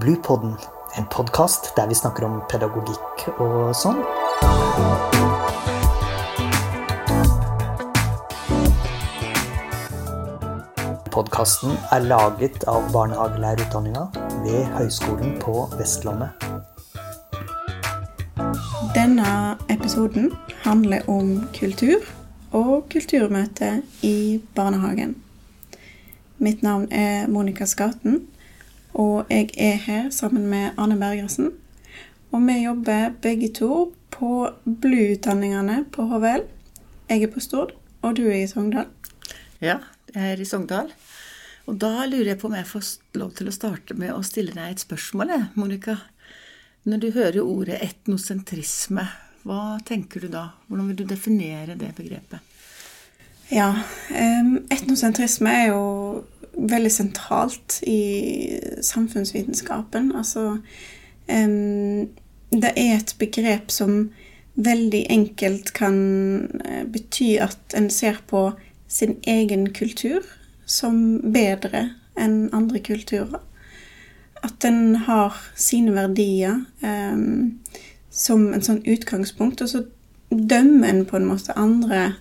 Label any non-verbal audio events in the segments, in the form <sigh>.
Bluepodden, en podkast der vi snakker om pedagogikk og sånn. Podkasten er laget av barnehagelærerutdanninga ved Høgskolen på Vestlandet. Denne episoden handler om kultur og kulturmøte i barnehagen. Mitt navn er Monica Skaten, og jeg er her sammen med Arne Bergersen. Og vi jobber begge to på BLU-utdanningene på HVL. Jeg er på Stord, og du er i Sogndal. Ja, jeg er i Sogndal. Og da lurer jeg på om jeg får lov til å starte med å stille deg et spørsmål, Monica. Når du hører ordet etnosentrisme, hva tenker du da? Hvordan vil du definere det begrepet? Ja, etnosentrisme er jo veldig sentralt i samfunnsvitenskapen. Altså Det er et begrep som veldig enkelt kan eh, bety at en ser på sin egen kultur som bedre enn andre kulturer. At en har sine verdier som en sånn utgangspunkt, og så dømmer en på en måte andre,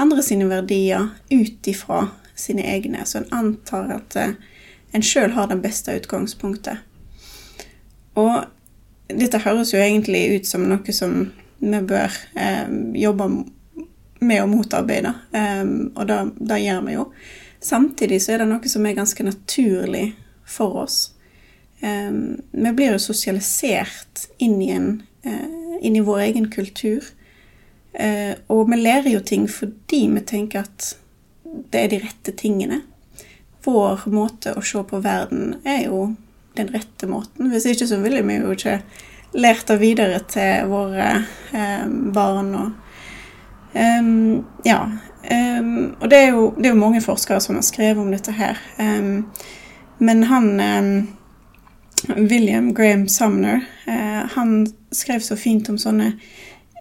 andre sine verdier ut ifra sine egne. Så en antar at uh, en sjøl har det beste utgangspunktet. Og dette høres jo egentlig ut som noe som vi bør eh, jobbe med å motarbeide, eh, og det, gjør vi jo. Samtidig så er det noe som er ganske naturlig for oss. Eh, vi blir jo sosialisert inn i, en, uh, inn i vår egen kultur. Uh, og vi lærer jo ting fordi vi tenker at det er de rette tingene. Vår måte å se på verden er jo den rette måten. Hvis ikke så ville vi jo ikke lært det videre til våre eh, barn. Og, um, ja, Um, og det er, jo, det er, jo, mange forskere som har skrevet om dette her. Um, men han William Graham Sumner uh, han skrev så fint om sånne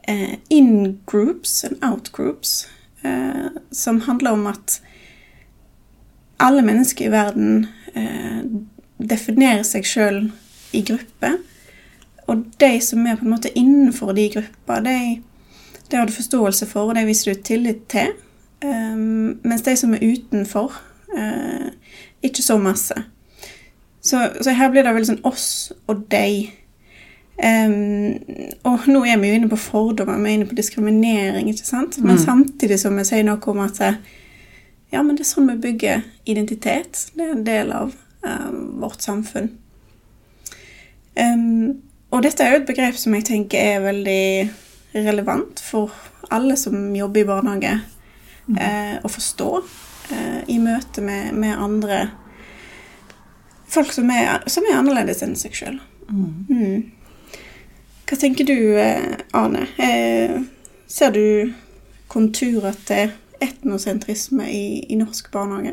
uh, in-groups and out-groups, eh, som handler om at alle mennesker i verden definerer seg sjøl i grupper. Og de som er på en måte innenfor de grupper, de, de har du forståelse for, og de viser du tillit til. Um, mens de som er utenfor, uh, ikke så masse. Så, så, her blir det vel sånn oss og deg. Um, og nå er vi jo inne på fordommer, vi er inne på diskriminering, ikke sant? Men mm. samtidig som vi sier noe om at ja, men det er sånn vi bygger identitet. Det er en del av um, vårt samfunn. Um, og dette er jo et begrep som jeg tenker er veldig relevant for alle som jobber i barnehage eh, å forstå uh, i møte med, med, andre folk som er, som er annerledes enn seg sjøl. Mm. Hva tenker du, Arne? Ane? Eh, ser du konturer til etnosentrisme i, i norsk barnehage?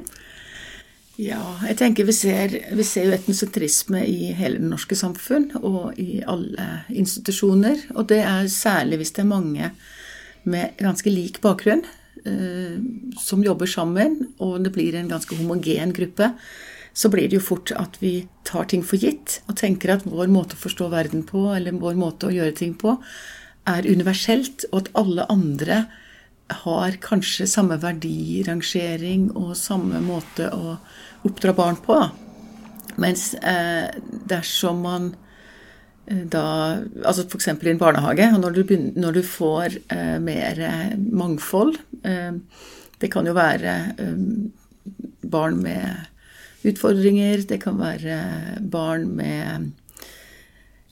Ja, jeg tenker vi ser, vi ser jo etnosentrisme i hele det norske samfunn og i alle institusjoner. Og det er særlig hvis det er mange med ganske lik bakgrunn Eh, som jobber sammen, og det blir en ganske homogen gruppe, så blir det jo fort at vi tar ting for gitt og tenker at vår måte å forstå verden på, eller vår måte å gjøre ting på, er universelt, og at alle andre har kanskje samme verdirangering og samme måte å oppdra barn på. Mens eh, dersom man Eh, da Altså f.eks. i en barnehage, når du, begynner, når du får eh, mer mangfold eh, Det kan jo være eh, barn med utfordringer, det kan være barn med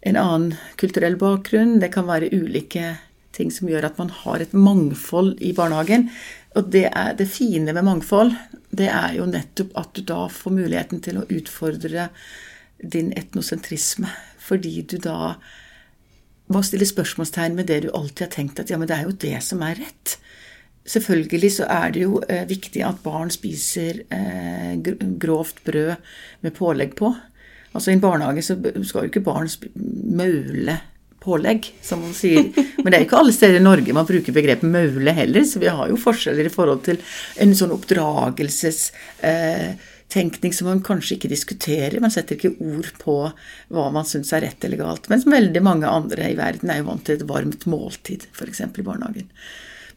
en annen kulturell bakgrunn, det kan være ulike ting som gjør at man har et mangfold i barnehagen. Og det, er, det fine med mangfold, det er jo nettopp at du da får muligheten til å utfordre din etnosentrisme fordi du da må stille spørsmålstegn med det du alltid har tenkt at ja, men det er jo det som er rett. Selvfølgelig så er det jo eh, viktig at barn spiser eh, grovt brød med pålegg på. Altså I en barnehage så skal jo ikke barn maule pålegg, som man sier. Men det er jo ikke alle steder i Norge man bruker begrepet maule heller, så vi har jo forskjeller i forhold til en sånn oppdragelsestenkning Eh, som man kanskje ikke diskuterer. Man setter ikke ord på hva man syns er rett eller galt. Mens veldig mange andre i verden er jo vant til et varmt måltid, f.eks. i barnehagen.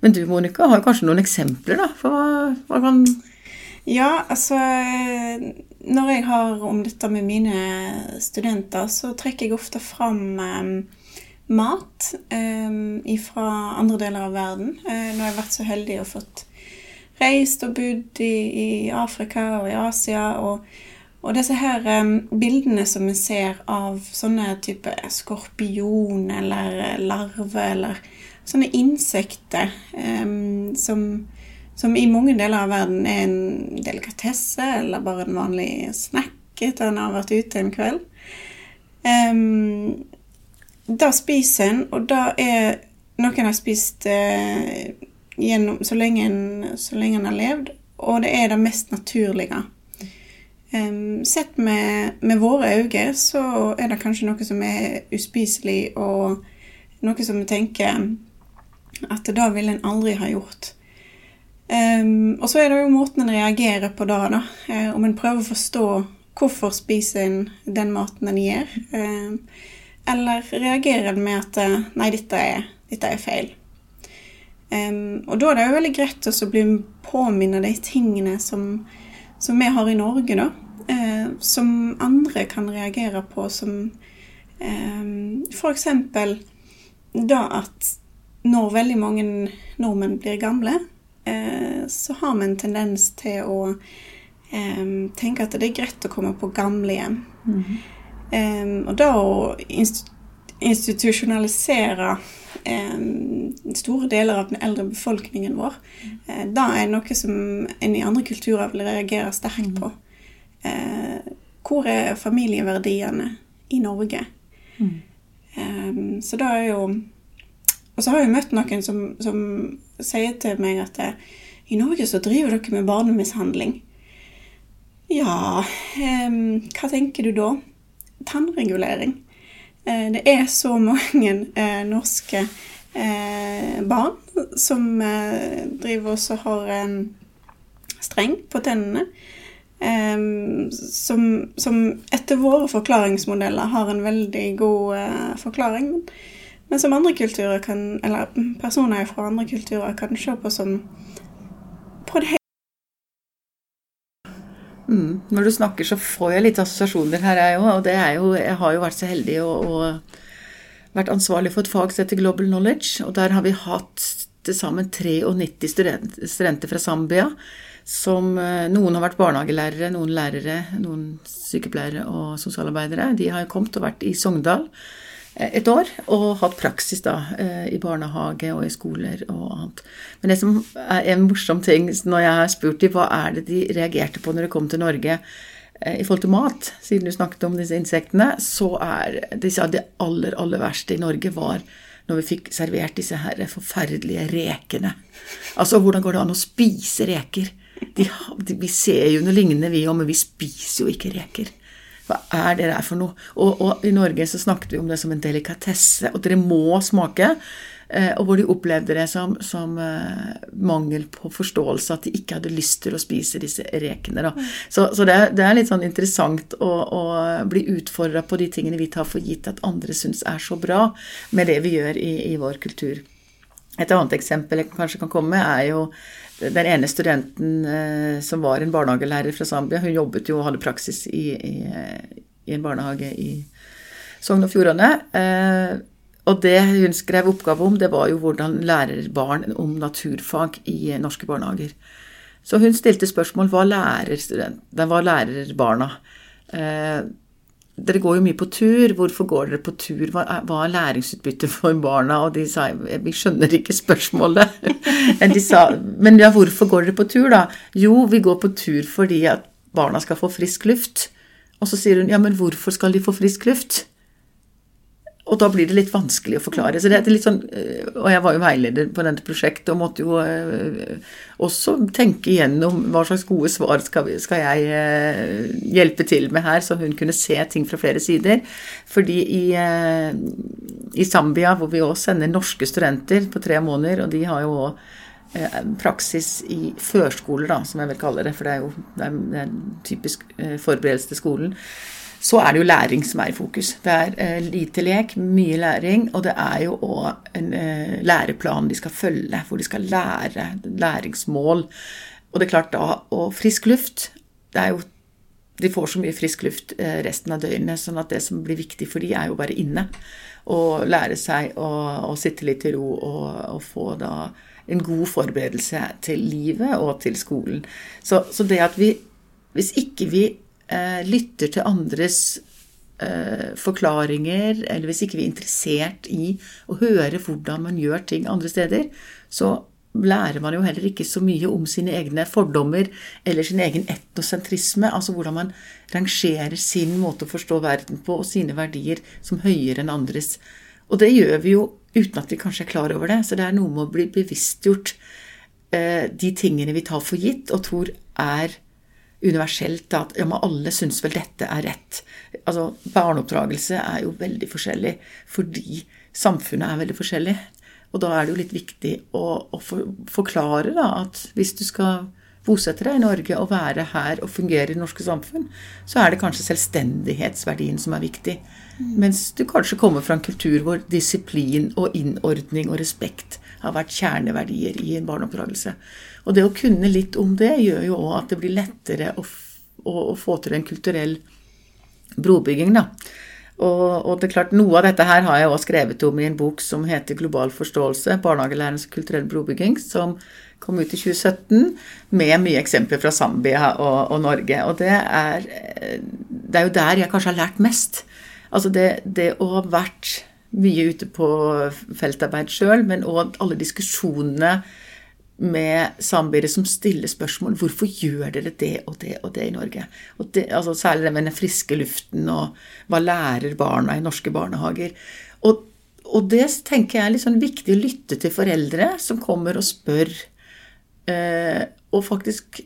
Men du Monica, har kanskje noen eksempler, da? For hva, hva Ja, altså Når jeg har om dette med mine studenter, så trekker jeg ofte fram eh, mat eh, fra andre deler av verden. Når jeg har vært så heldig og fått reist og bodd i, i Afrika og i Asia. Og, og disse her um, bildene som vi ser av sånne type skorpion eller larve eller sånne insekter um, som, som, i mange deler av verden er en delikatesse eller bare en vanlig snack etter en har vært ute en kveld. Um, da spiser en, og da er noen har spist uh, gjennom, så, lenge en, så lenge en har levd, og det er det mest naturlige. Um, sett med, med, våre øyne så er det kanskje noe som er uspiselig, og noe som vi tenker at det ville en aldri ha gjort. Um, og så er det jo måten en reagerer på da, da. om om en prøver å forstå hvorfor spiser en den maten en gjør. Um, eller reagerer en med at nei, dette er, dette er feil. Um, og da er det jo veldig greit å bli påminnet de tingene som, som, vi har i Norge, da. Uh, som andre kan reagere på, som um, f.eks. da at når veldig mange nordmenn blir gamle, uh, så har vi en tendens til å um, tenke at det er greit å komme på gamlehjem. Mm -hmm. og da å institusjonalisere store deler av den eldre befolkningen vår. Eh, da er noe som en i andre kulturer vil reagere sterkt på. Eh, hvor er familieverdiene i Norge? Mm. Så da er jo Og så har jeg møtt noen som, som sier til meg at eh, i Norge så driver dere med barnemishandling. Ja, hva tenker du da? Tannregulering. Det er så mange norske eh, barn som eh, driver og har en streng på tennene. Eh, som, som, etter våre forklaringsmodeller har en veldig god eh, forklaring. Men, som andre kulturer kan, eller personer fra andre kulturer kan se på som på det Mm. Når du snakker, så får jeg litt assosiasjoner her, jeg òg. Og det er jo Jeg har jo vært så heldig å, å vært ansvarlig for et fag som heter Global Knowledge. Og der har vi hatt til sammen 93 studenter fra Zambia. Som eh, Noen har vært barnehagelærere, noen lærere, noen sykepleiere og sosialarbeidere. De har kommet og vært i Sogndal et år og hatt praksis da eh, i barnehage og i skoler og annet. Men det som er en morsom ting når jeg har spurt dem hva er det de reagerte på når de kom til Norge, Eh, i forhold til mat, siden du snakket om disse insektene, så er de det aller, aller verste i Norge var når vi fikk servert disse her forferdelige rekene. Altså, hvordan går det an å spise reker? De, de, vi ser jo noe lignende, vi òg, men vi spiser jo ikke reker. Hva er det der for noe? Og, og, i Norge så snakket vi om det som en delikatesse, og dere må smake. Eh, og hvor de opplevde det som, som uh, mangel på forståelse, at de ikke hadde lyst til å spise disse rekene. Da. Så, så det, er, det, er, litt sånn interessant å, å bli utfordra på de tingene vi tar for gitt at andre syns er så bra med det vi gjør i, i vår kultur. Et annet eksempel jeg kanskje kan komme med, er jo den ene studenten eh, som var en barnehagelærer fra Zambia. Hun jobbet jo og hadde praksis i, i, i en barnehage i Sogn og Fjordane. Eh, og det hun skrev oppgave om, det var jo hvordan lærer barn om naturfag i norske barnehager. Så hun stilte spørsmål hva lærer studenten, hva lærer barna? Eh, dere går jo mye på tur, hvorfor går dere på tur? Hva er, læringsutbyttet for barna? Og de sa vi skjønner ikke spørsmålet. <laughs> Sa men ja, hvorfor går dere på tur, da? Jo, vi går på tur fordi at barna skal få frisk luft. Og så sier hun ja, men hvorfor skal de få frisk luft? Og da blir det litt vanskelig å forklare. Så det er litt sånn, eh, Og jeg var jo veileder på dette prosjektet og måtte jo eh, også tenke igjennom hva slags gode svar skal, skal jeg eh, hjelpe til med her, så hun kunne se ting fra flere sider. Fordi i, i Zambia, hvor vi òg sender norske studenter på tre måneder, og de har jo òg praksis i førskoler, da, som jeg vil kalle det, for det er jo det er, typisk forberedelse til skolen, så er det jo læring som er i fokus. Det er eh, lite lek, mye læring, og det er jo òg en eh, læreplan de skal følge, hvor de skal lære læringsmål. Og det er klart da, og frisk luft det er jo de får så mye frisk luft eh, resten av døgnet, sånn at det som blir viktig for de er jo bare inne. Og lære seg å, å sitte litt i ro og, og, få da en god forberedelse til livet og til skolen. Så, så det at vi Hvis ikke vi eh, lytter til andres eh, forklaringer, eller hvis ikke vi er interessert i å høre hvordan man gjør ting andre steder, så lærer man jo heller ikke så mye om sine egne fordommer eller sin egen etnosentrisme, altså hvordan man rangerer sin måte å forstå verden på og sine verdier som høyere enn andres. Og det gjør vi jo uten at vi kanskje er klar over det. Så det er noe med å bli bevisstgjort eh, de tingene vi tar for gitt og tror er universelt. At ja, men alle syns vel dette er rett. Altså, Barneoppdragelse er jo veldig forskjellig fordi samfunnet er veldig forskjellig. Og da er det jo litt viktig å, å for, forklare da, at hvis du skal bosette deg i Norge og være her og fungere i det norske samfunn, så er det kanskje selvstendighetsverdien som er viktig. Mm. Mens du kanskje kommer fra en kultur hvor disiplin og innordning og respekt har vært kjerneverdier i en barneoppdragelse. Og det å kunne litt om det gjør jo òg at det blir lettere å, å, å få til en kulturell brobygging, da. Og, og, det er klart, Noe av dette her har jeg også skrevet om i en bok som heter 'Global forståelse barnehagelærernes kulturell brobygging', som kom ut i 2017, med mye eksempler fra Zambia og, og Norge. Og det er, det er, jo der jeg kanskje har lært mest. Altså det, det å ha vært mye ute på feltarbeid sjøl, men òg alle diskusjonene med samboere som stiller spørsmål hvorfor gjør dere det og det og det i Norge. Det, altså særlig det med den friske luften og hva lærer barna i norske barnehager. Og, og det tenker jeg er litt sånn viktig å lytte til foreldre som kommer og spør. Eh, og faktisk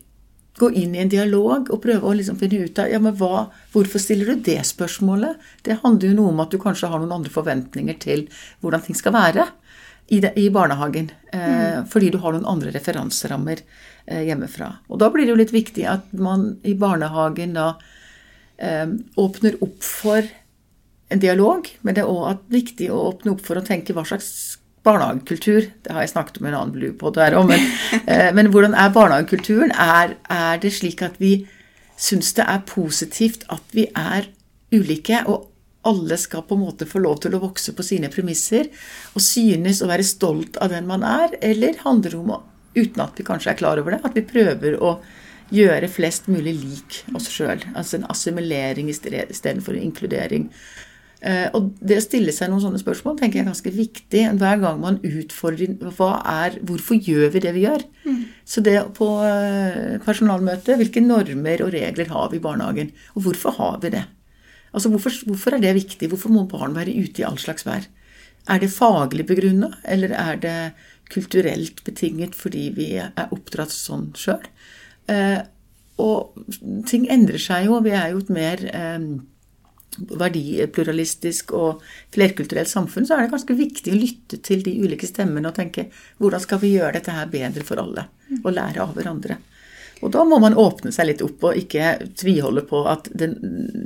gå inn i en dialog og prøve å liksom finne ut av ja, men hva, hvorfor stiller du det spørsmålet. Det handler jo noe om at du kanskje har noen andre forventninger til hvordan ting skal være i, det, i barnehagen. Eh, mm. Fordi du har noen andre referanserammer eh, hjemmefra. Og da blir det jo litt viktig at man i barnehagen da eh, åpner opp for en dialog, men det er òg viktig å åpne opp for å tenke hva slags barnehagekultur Det har jeg snakket om i en annen bluepod her òg, men, <laughs> eh, men, hvordan er barnehagekulturen? Er, er det slik at vi syns det er positivt at vi er ulike, og alle skal på en måte få lov til å vokse på sine premisser og synes å være stolt av den man er, eller handler det om, uten at vi kanskje er klar over det, at vi prøver å gjøre flest mulig lik oss sjøl. Altså en assimilering istedenfor en inkludering. Eh, og det å stille seg noen sånne spørsmål tenker jeg er ganske viktig hver gang man utfordrer er, Hvorfor gjør vi det vi gjør? Mm. Så det på eh, personalmøte Hvilke normer og regler har vi i barnehagen? Og hvorfor har vi det? Altså hvorfor, hvorfor, er det viktig? Hvorfor må barn være ute i all slags vær? Er det faglig begrunna, eller er det kulturelt betinget fordi vi er oppdratt sånn sjøl? Eh, og ting endrer seg jo. Vi er jo et mer eh, verdipluralistisk og flerkulturelt samfunn, så er det ganske viktig å lytte til de ulike stemmene og tenke hvordan skal vi gjøre dette her bedre for alle? Og lære av hverandre. Og da må man åpne seg litt opp og ikke tviholde på at den,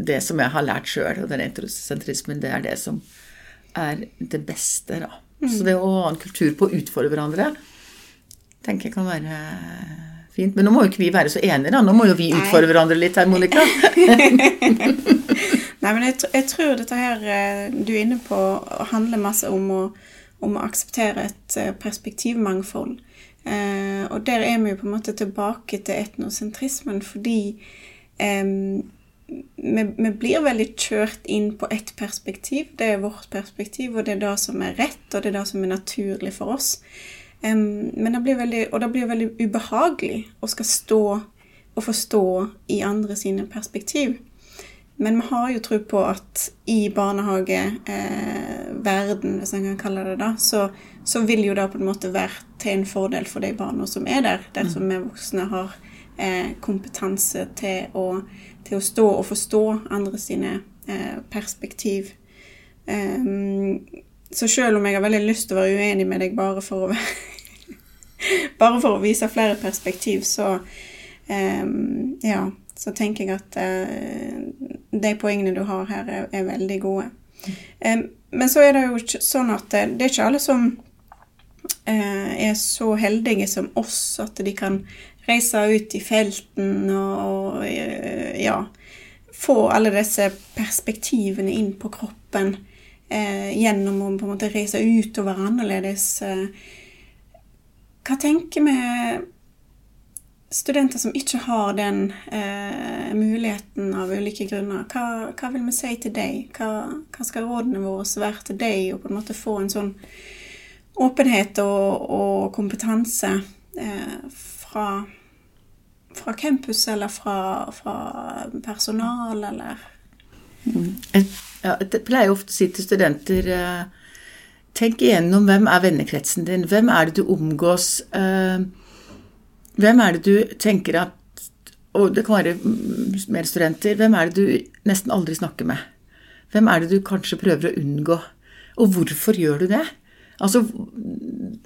det som jeg har lært sjøl, og den entrosentrismen, det er det som er det beste. da. Mm. Så det å ha en kultur på å utfordre hverandre tenker jeg kan være fint. Men nå må jo ikke vi være så enige, da. Nå må jo vi utfordre hverandre litt her, Monica. <laughs> Nei, men jeg, jeg, tror dette her eh, du er inne på, handler masse om å, om å akseptere et eh, perspektivmangfold. Eh, og der er vi jo på en måte tilbake til etnosentrismen fordi eh, vi, vi, blir veldig kjørt inn på ett perspektiv. Det er vårt perspektiv, og det er det som er rett, og det er det som er naturlig for oss. Eh, men det blir veldig, og det blir veldig ubehagelig å skal stå og forstå i andre sine perspektiv. Men vi har jo tro på at i barnehageverden, eh, hvis en kan kalle det det, så, så, vil jo det på en måte være til en fordel for de barna som er der, dersom mm. vi voksne har eh, kompetanse til å, til å, stå og forstå andre sine eh, perspektiv. Um, så selv om jeg har veldig lyst til å være uenig med deg bare for å <laughs> bare for å vise flere perspektiv, så um, Ja, så tenker jeg at uh, de poengene du har her, er, er veldig gode. Um, men så er det jo sånn at det, det er ikke alle som er så heldige som oss at de kan reise ut i felten og, ja få alle disse perspektivene inn på kroppen eh, gjennom å på en måte reise ut og være annerledes. Eh. Hva tenker vi studenter som ikke har den eh, muligheten av ulike grunner? Hva, hva, vil vi si til deg? Hva, hva, skal rådene våre være til deg, og på en måte få en sånn åpenhet og, og kompetanse eh, fra fra campus eller fra, fra personal, eller mm. ja, Jeg pleier ofte å si til studenter eh, Tenk igjennom hvem er vennekretsen din. Hvem er det du omgås? Eh, hvem er det du tenker at Og det kan være mer studenter. Hvem er det du nesten aldri snakker med? Hvem er det du kanskje prøver å unngå? Og hvorfor gjør du det? Altså,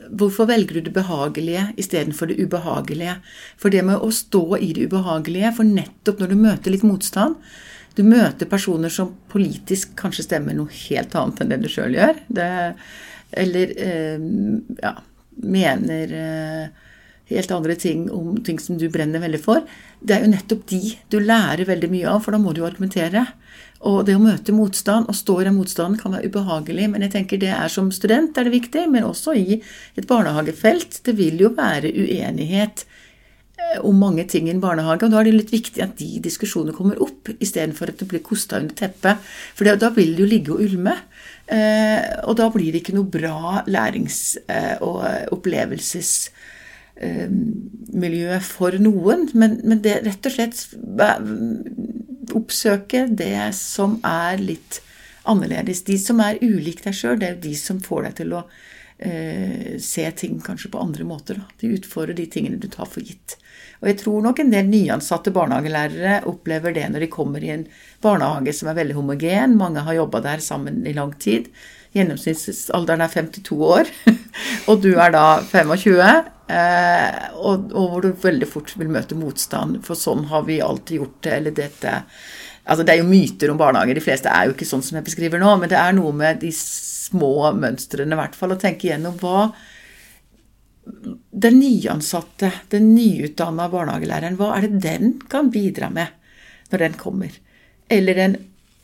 hvorfor velger du det behagelige istedenfor det ubehagelige? For det med å stå i det ubehagelige, for nettopp når du møter litt motstand Du møter personer som politisk kanskje stemmer noe helt annet enn det du sjøl gjør. Det, eller eh, ja, mener eh, helt andre ting om ting som du brenner veldig for. Det er jo nettopp de du lærer veldig mye av, for da må du jo argumentere. Og det å møte motstand og stå i den motstanden kan være ubehagelig, men jeg tenker det er som student er det viktig, men også i et barnehagefelt. Det vil jo være uenighet eh, om mange ting i en barnehage, og da er det litt viktig at de diskusjonene kommer opp, istedenfor at det blir kosta under teppet. For da vil det jo ligge og ulme. Eh, og da blir det ikke noe bra lærings- eh, og opplevelses miljø for noen. Men, men det rett og slett oppsøke det som er litt annerledes. De som er ulik deg sjøl, det er de som får deg til å eh, se ting kanskje på andre måter. Da. De utfordrer de tingene du tar for gitt. Og jeg tror nok en del nyansatte barnehagelærere opplever det når de kommer i en barnehage som er veldig homogen. Mange har jobba der sammen i lang tid. Gjennomsnittsalderen er 52 år, <laughs> og du er da 25. Eh, og, og, hvor du veldig fort vil møte motstand, for sånn har vi alltid gjort det, eller dette Altså, det er jo myter om barnehager, de fleste er jo ikke sånn som jeg beskriver nå, men det er noe med de små mønstrene, i hvert fall, å tenke igjennom hva den nyansatte, den nyutdanna barnehagelæreren, hva er det den kan bidra med når den kommer? Eller den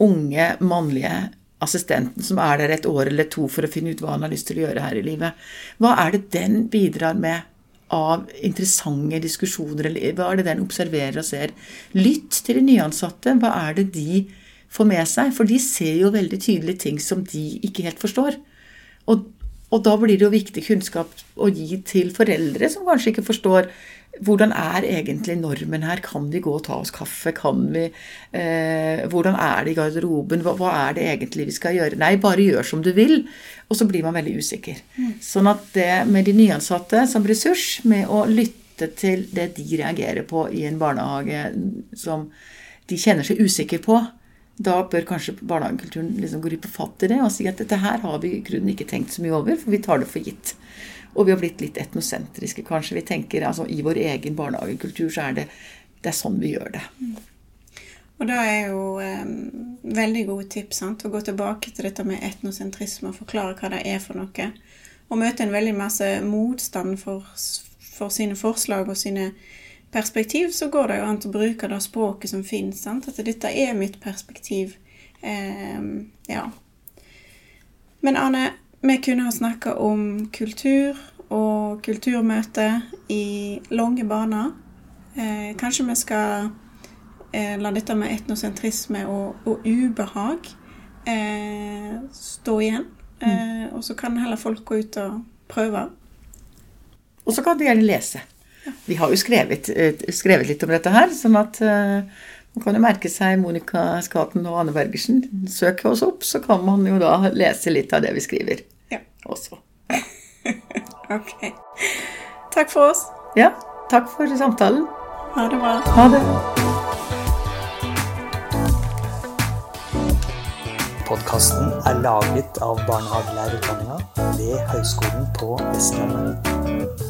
unge mannlige assistenten som er der et år eller to for å finne ut hva han har lyst til å gjøre her i livet. Hva er det den bidrar med av interessante diskusjoner, eller hva er det den observerer og ser? Lytt til de nyansatte. Hva er det de får med seg? For de ser jo veldig tydelige ting som de ikke helt forstår. Og, og da blir det jo viktig kunnskap å gi til foreldre som kanskje ikke forstår hvordan er egentlig normen her? Kan vi gå og ta oss kaffe? Kan vi eh, Hvordan er det i garderoben? Hva, hva, er det egentlig vi skal gjøre? Nei, bare gjør som du vil. Og så blir man veldig usikker. Mm. Sånn at det med de nyansatte som ressurs, med å lytte til det de reagerer på i en barnehage som de kjenner seg usikker på, da bør kanskje barnehagekulturen liksom gripe fatt i det og si at dette her har vi i grunnen ikke tenkt så mye over, for vi tar det for gitt. Og vi har blitt litt etnosentriske, kanskje. Vi tenker altså I vår egen barnehagekultur så er det, det er sånn vi gjør det. Mm. Og da er jo eh, veldig gode tips sant? å gå tilbake til dette med etnosentrisme og forklare hva det er for noe. Og møte en veldig masse motstand for, for sine forslag og sine perspektiv, så går det jo an å bruke det språket som finnes. Sant? At dette er mitt perspektiv. Eh, ja. Men Arne, vi kunne ha snakka om kultur og kulturmøte i lange baner. Eh, kanskje vi skal eh, la dette med etnosentrisme og, og ubehag eh, stå igjen. Mm. Og så kan heller folk gå ut og prøve. Og så kan du gjerne lese. Ja. Vi har jo skrevet, eh, skrevet, litt om dette her, sånn at uh, man kan jo merke seg Monica Skaten og Anne Bergersen. Søk oss opp, så kan man jo da lese litt av det vi skriver ja. også. <laughs> ok. Takk for oss. Ja, takk for samtalen. Ha det bra. Ha det. Podkasten er laget av barnehagelærerutdanninga ved Høgskolen på Vestlandet.